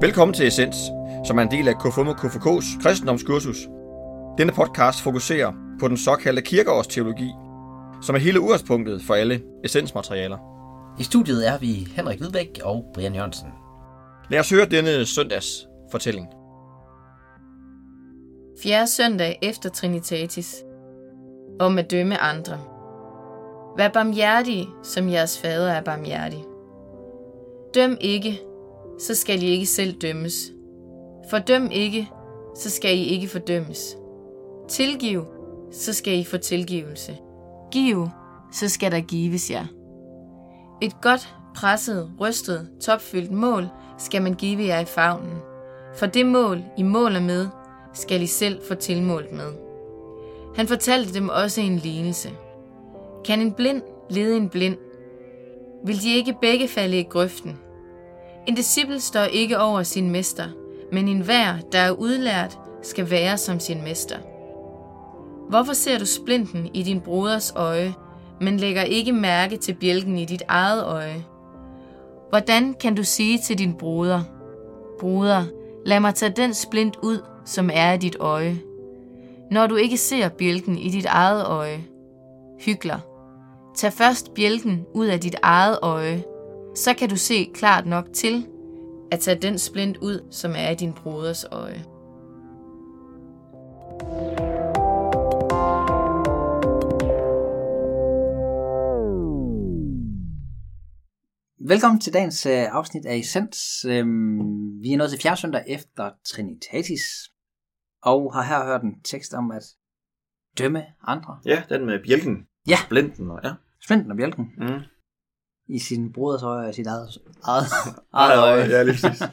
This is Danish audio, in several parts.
Velkommen til Essens, som er en del af KFUM og KFK's kristendomskursus. Denne podcast fokuserer på den såkaldte kirkeårsteologi, som er hele udgangspunktet for alle essensmaterialer. I studiet er vi Henrik Hvidbæk og Brian Jørgensen. Lad os høre denne søndags fortælling. Fjerde søndag efter Trinitatis. Om at dømme andre. Vær barmhjertige, som jeres fader er barmhjertig. Døm ikke, så skal I ikke selv dømmes. Fordøm ikke, så skal I ikke fordømmes. Tilgiv, så skal I få tilgivelse. Giv, så skal der gives jer. Et godt, presset, rystet, topfyldt mål skal man give jer i favnen. For det mål, I måler med, skal I selv få tilmålt med. Han fortalte dem også en lignelse. Kan en blind lede en blind? Vil de ikke begge falde i grøften? En disciple står ikke over sin mester, men enhver, der er udlært, skal være som sin mester. Hvorfor ser du splinten i din broders øje, men lægger ikke mærke til bjælken i dit eget øje? Hvordan kan du sige til din broder, Broder, lad mig tage den splint ud, som er i dit øje, når du ikke ser bjælken i dit eget øje? Hygler. Tag først bjælken ud af dit eget øje, så kan du se klart nok til at tage den splint ud, som er i din broders øje. Velkommen til dagens øh, afsnit af Essens. Øhm, vi er nået til fjerde søndag efter Trinitatis, og har her hørt en tekst om at dømme andre. Ja, den med bjælken. Ja. Splinten og ja. Splinten og bjælken Mm. I sin broders øje og sit eget, eget, eget øje. Ja, lige præcis.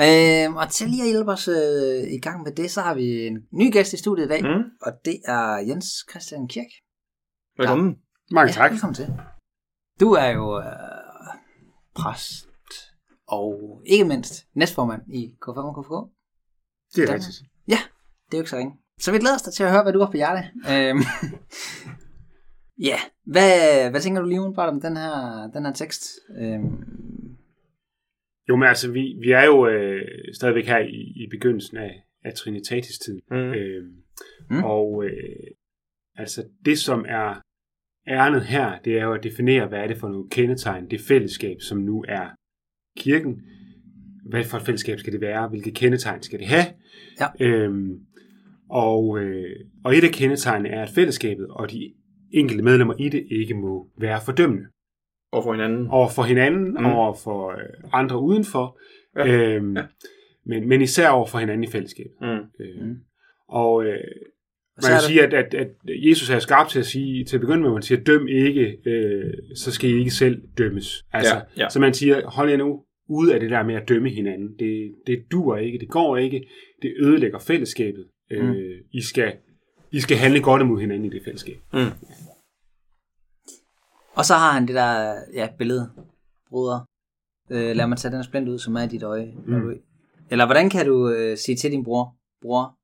Øhm, og til lige at hjælpe os øh, i gang med det, så har vi en ny gæst i studiet i dag, Mm. og det er Jens Christian Kirk. Velkommen. Mange tak. velkommen til. Du er jo øh, præst og ikke mindst næstformand i K5 og KFK. Det er Ja. rigtigt. Ja, det er jo ikke så ringe. Så vi glæder os da til at høre, hvad du har på hjerte. Øhm, ja, hvad, hvad tænker du lige umiddelbart om den her, den her tekst? Øhm, Jo, men altså, vi, vi er jo øh, stadigvæk her i, i begyndelsen af, af Trinitatis-tiden. Mm. Øh, Mm. Og øh, altså, det som er ærnet her, det er jo at definere, hvad er det for nogle kendetegn, det fællesskab, som nu er kirken. Hvad for et fællesskab skal det være? Hvilke kendetegn skal det have? Ja. Øhm, og, øh, og et af kendetegnene er, at fællesskabet og de enkelte medlemmer i det ikke må være fordømmende. Og for hinanden. over for hinanden, Mm. over for øh, andre udenfor, Ja. Øhm, Ja. men, men især over for hinanden i fællesskab. Mm. Øh, Mm. Og øh, man kan sige, at, at, at Jesus er skarp til at sige, til at begynde med, at man siger, døm ikke, øh, så skal I ikke selv dømmes. Altså, Ja, ja. Så man siger, hold jer nu ude af det der med at dømme hinanden. Det, det duer ikke, det går ikke, det ødelægger fællesskabet. Øh, Mm. I, skal, I skal handle godt imod hinanden i det fællesskab. Mm. Og så har han det der ja, billede, bruder. Øh, lad mig tage den splint ud, som er i dit øje. Mm. Når du, eller hvordan kan du øh, sige til din bror, bror,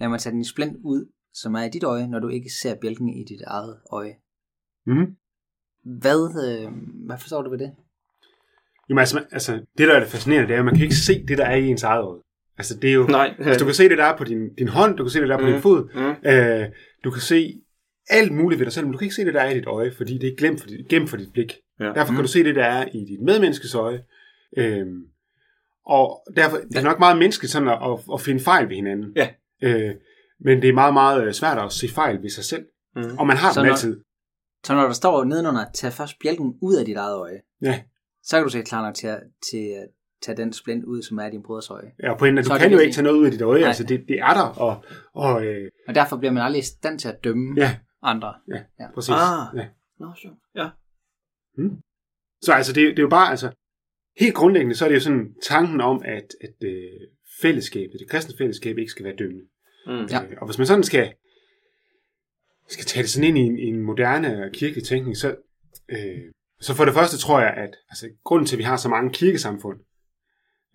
lad mig tage den splint ud, som er i dit øje, når du ikke ser bjælken i dit eget øje. Mm. Hvad, øh, hvad forstår du ved det? Jamen altså, altså, det der er det fascinerende, det er, at man kan ikke se det, der er i ens eget øje. Altså, det er jo... Nej. Altså, du kan se det, der er på din, din hånd, du kan se det, der er på Mm. din fod, Mm. øh, du kan se alt muligt ved dig selv, men du kan ikke se det, der er i dit øje, fordi det er glemt for dit, gemt for dit blik. Ja. Derfor Mm. kan du se det, der er i dit medmenneskes øje. Øhm, og derfor det er nok meget menneskeligt sådan at, at, at finde fejl ved hinanden. Ja. Øh, men det er meget, meget øh, svært at se fejl ved sig selv. Mm. Og man har Så dem når- altid. Så når der står nedenunder, tag først bjælken ud af dit eget øje, Ja. så kan du se klar nok til at, til at tage den splint ud, som er i din broders øje. Ja, og på en, du Så kan jo ikke tage noget ud af dit øje, Nej. altså det, det er der, og, og øh, Og derfor bliver man aldrig i stand til at dømme ja, andre. ja, Ja. præcis. Ah. Ja. Nå, sjovt. Så altså, det, det er jo bare, altså, helt grundlæggende, så er det jo sådan tanken om, at, at øh, fællesskabet, det kristne fællesskab, ikke skal være dømmende. Mm. Ja. Øh, og hvis man sådan skal, skal tage det sådan ind i en, i en moderne kirkelig tænkning, så, øh, så for det første tror jeg, at altså, grunden til, at vi har så mange kirkesamfund,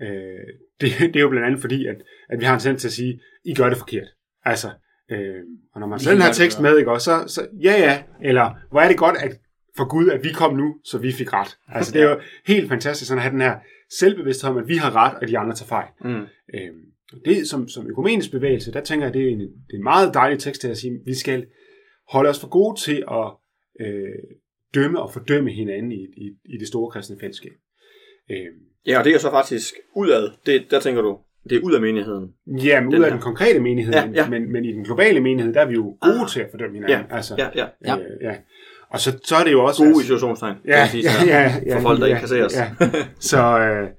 øh, det, det er jo blandt andet fordi, at, at vi har en tendens til at sige, I gør det forkert. Altså, øh, og når man her det tekst med, ikke, også, så, så ja ja, eller hvor er det godt, at for Gud, at vi kom nu, så vi fik ret. Altså, det er jo helt fantastisk sådan at have den her selvbevidsthed om, at vi har ret, og de andre tager fejl. Mm. Øhm, det som, som økumenisk bevægelse, der tænker jeg, det er en, det er en meget dejlig tekst til at sige, vi skal holde os for gode til at øh, dømme og fordømme hinanden i, i, i det store kristne fællesskab. Øhm, Ja, og det er så faktisk udad. Det, der tænker du, det er ud af menigheden. ja, men ud af her. den konkrete menighed, Ja, men, ja. Men, men i den globale menighed, der er vi jo gode Ah. til at fordømme hinanden. Ja, altså, Ja, ja. Ja. Øh, ja. Og så, så er det jo også... Gode altså- situationstegn, ja, sige, ja, ja, ja, for folk, der ja, ikke kan se os. Ja. Så øh,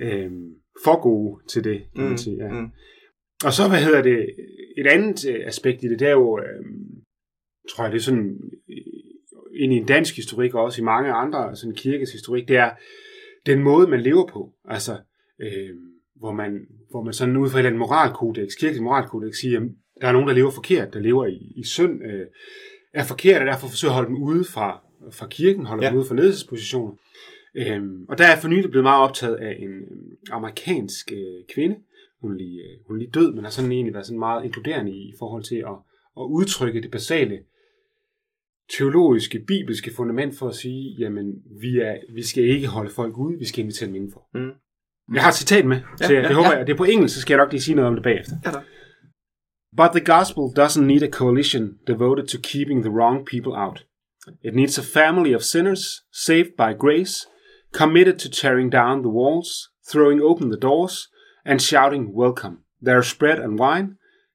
øh, for gode til det, kan man Mm, sige. Ja. mm. Og så, hvad hedder det, et andet øh, aspekt i det, det er jo, øh, tror jeg, det er sådan, øh, ind i en dansk historik, og også i mange andre sådan kirkes historik, det er den måde, man lever på. Altså, øh, hvor, man, hvor man sådan ud fra et eller andet moralkodex, kirkelig moralkodex, siger, at der er nogen, der lever forkert, der lever i, i synd, øh, er forkert, og derfor forsøger at holde dem ude fra, fra kirken, holder Ja. ja. dem ude fra ledelsespositioner. Øhm, og der er for nylig blevet meget optaget af en øhm, amerikansk øh, kvinde. Hun er, lige, øh, hun er lige død, men har sådan egentlig været sådan meget inkluderende i, i forhold til at, at udtrykke det basale teologiske, bibelske fundament for at sige, jamen, vi, er, vi skal ikke holde folk ude, vi skal invitere dem indenfor. Mm. Jeg har et citat med, Ja, så jeg, ja, det håber ja. jeg. Det er på engelsk, så skal jeg nok lige sige noget om det bagefter. Ja, da. But the gospel doesn't need a coalition devoted to keeping the wrong people out. It needs a family of sinners saved by grace, committed to tearing down the walls, throwing open the doors, and shouting, Welcome. There's bread and wine.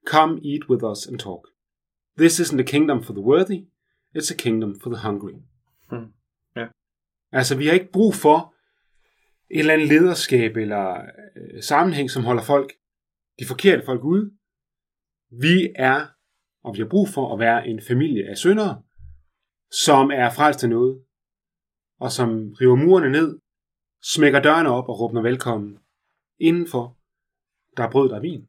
Come eat with us and talk. This isn't a kingdom for the worthy, it's a kingdom for the hungry. Hmm. Ja. Altså, vi har ikke brug for et eller andet lederskab eller øh, sammenhæng, som holder folk, de forkerte folk ude. Vi er, og vi har brug for at være en familie af syndere, som er frelst til noget, og som river murene ned, smækker dørene op og råbner velkommen. Indenfor, der er brød, der er vin.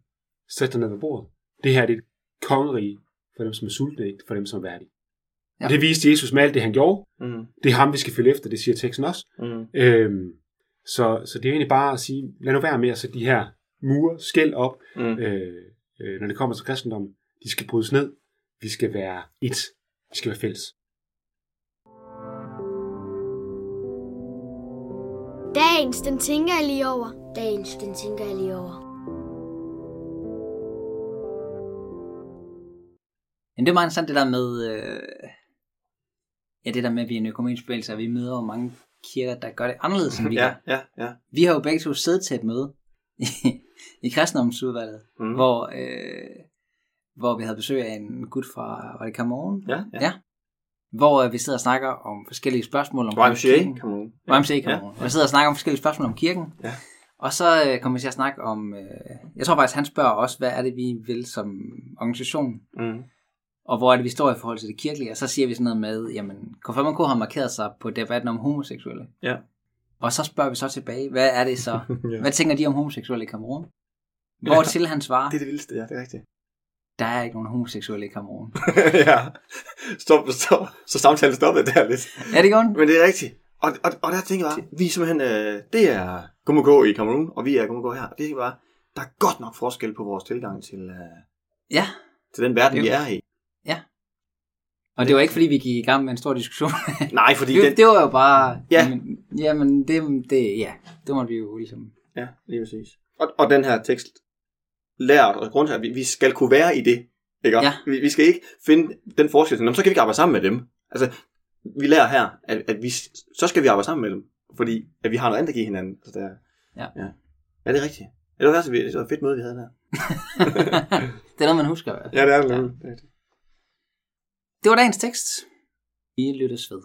Sæt dig ned ved bordet. Det her det er et kongerige for dem, som er sultne, ikke for dem, som er værdige. Ja. Ja. Og det viste Jesus med alt det, han gjorde. Mm. Det er ham, vi skal følge efter, det siger teksten også. Mm. Øhm, så, så det er egentlig bare at sige, lad nu være med at sætte de her mure, skæld op, Mm. øh, øh, når det kommer til kristendom. De skal brydes ned. Vi skal være et. Vi skal være fælles. Dagens, den tænker jeg lige over. Dagens, den tænker jeg lige over. Men det er meget interessant det der med, øh, ja det der med, at vi er en økonomisk bevægelse, og vi møder jo mange kirker, der gør det anderledes, end vi Ja, gør. ja, ja. Vi har jo begge to siddet til et møde i, i kristendomsudvalget, Mm. hvor, øh, hvor vi havde besøg af en gut fra, var det Cameroon? Ja, ja. ja. Hvor øh, vi sidder og snakker om forskellige spørgsmål om YMCA, kirken. kan man YMCA Cameroon. Ja. Og vi sidder og snakker om forskellige spørgsmål om kirken. Ja. Og så øh, kommer vi til at snakke om, øh, jeg tror faktisk, han spørger os, hvad er det, vi vil som organisation? Mm. Og hvor er det, vi står i forhold til det kirkelige, og så siger vi sådan noget med, jamen, KFMK har markeret sig på debatten om homoseksuelle. Ja. Og så spørger vi så tilbage, hvad er det så? Ja. Hvad tænker de om homoseksuelle i Kamerun? Hvor til han svarer, Det er det vildeste, ja, det er rigtigt. der er ikke nogen homoseksuelle i Kamerun. ja. Stop, stop. Så samtalen stoppede der lidt. er det godt? Men det er rigtigt. Og, og, og der tænker jeg bare, vi er simpelthen, øh, det er KMK i Kamerun, og vi er KMK her. Det er bare, der er godt nok forskel på vores tilgang til, øh, Ja, til den verden, Jo. vi er i. og det var ikke fordi, vi gik i gang med en stor diskussion. Nej, fordi det, den... det var jo bare, Ja. jamen, jamen det, det, ja, det må vi jo ligesom, Ja, lige præcis. Og, og den her tekst lært, og grund til, at vi, vi skal kunne være i det. Ikke? Ja. Vi, vi skal ikke finde den forskel, så kan vi ikke arbejde sammen med dem. Altså, vi lærer her, at, at vi, så skal vi arbejde sammen med dem, fordi at vi har noget andet at give hinanden. Så det er, Ja. ja. Ja, det er rigtigt. Ja, det var faktisk det var et fedt møde, vi havde der. det er noget, man husker. Ja, det er det. Ja. Det var dagens tekst. I lyttes ved.